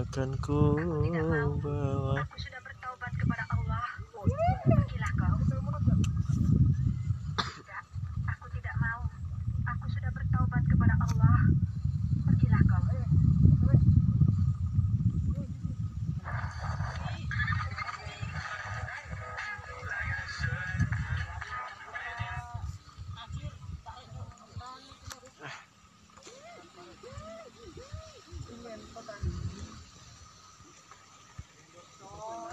akan ku bawa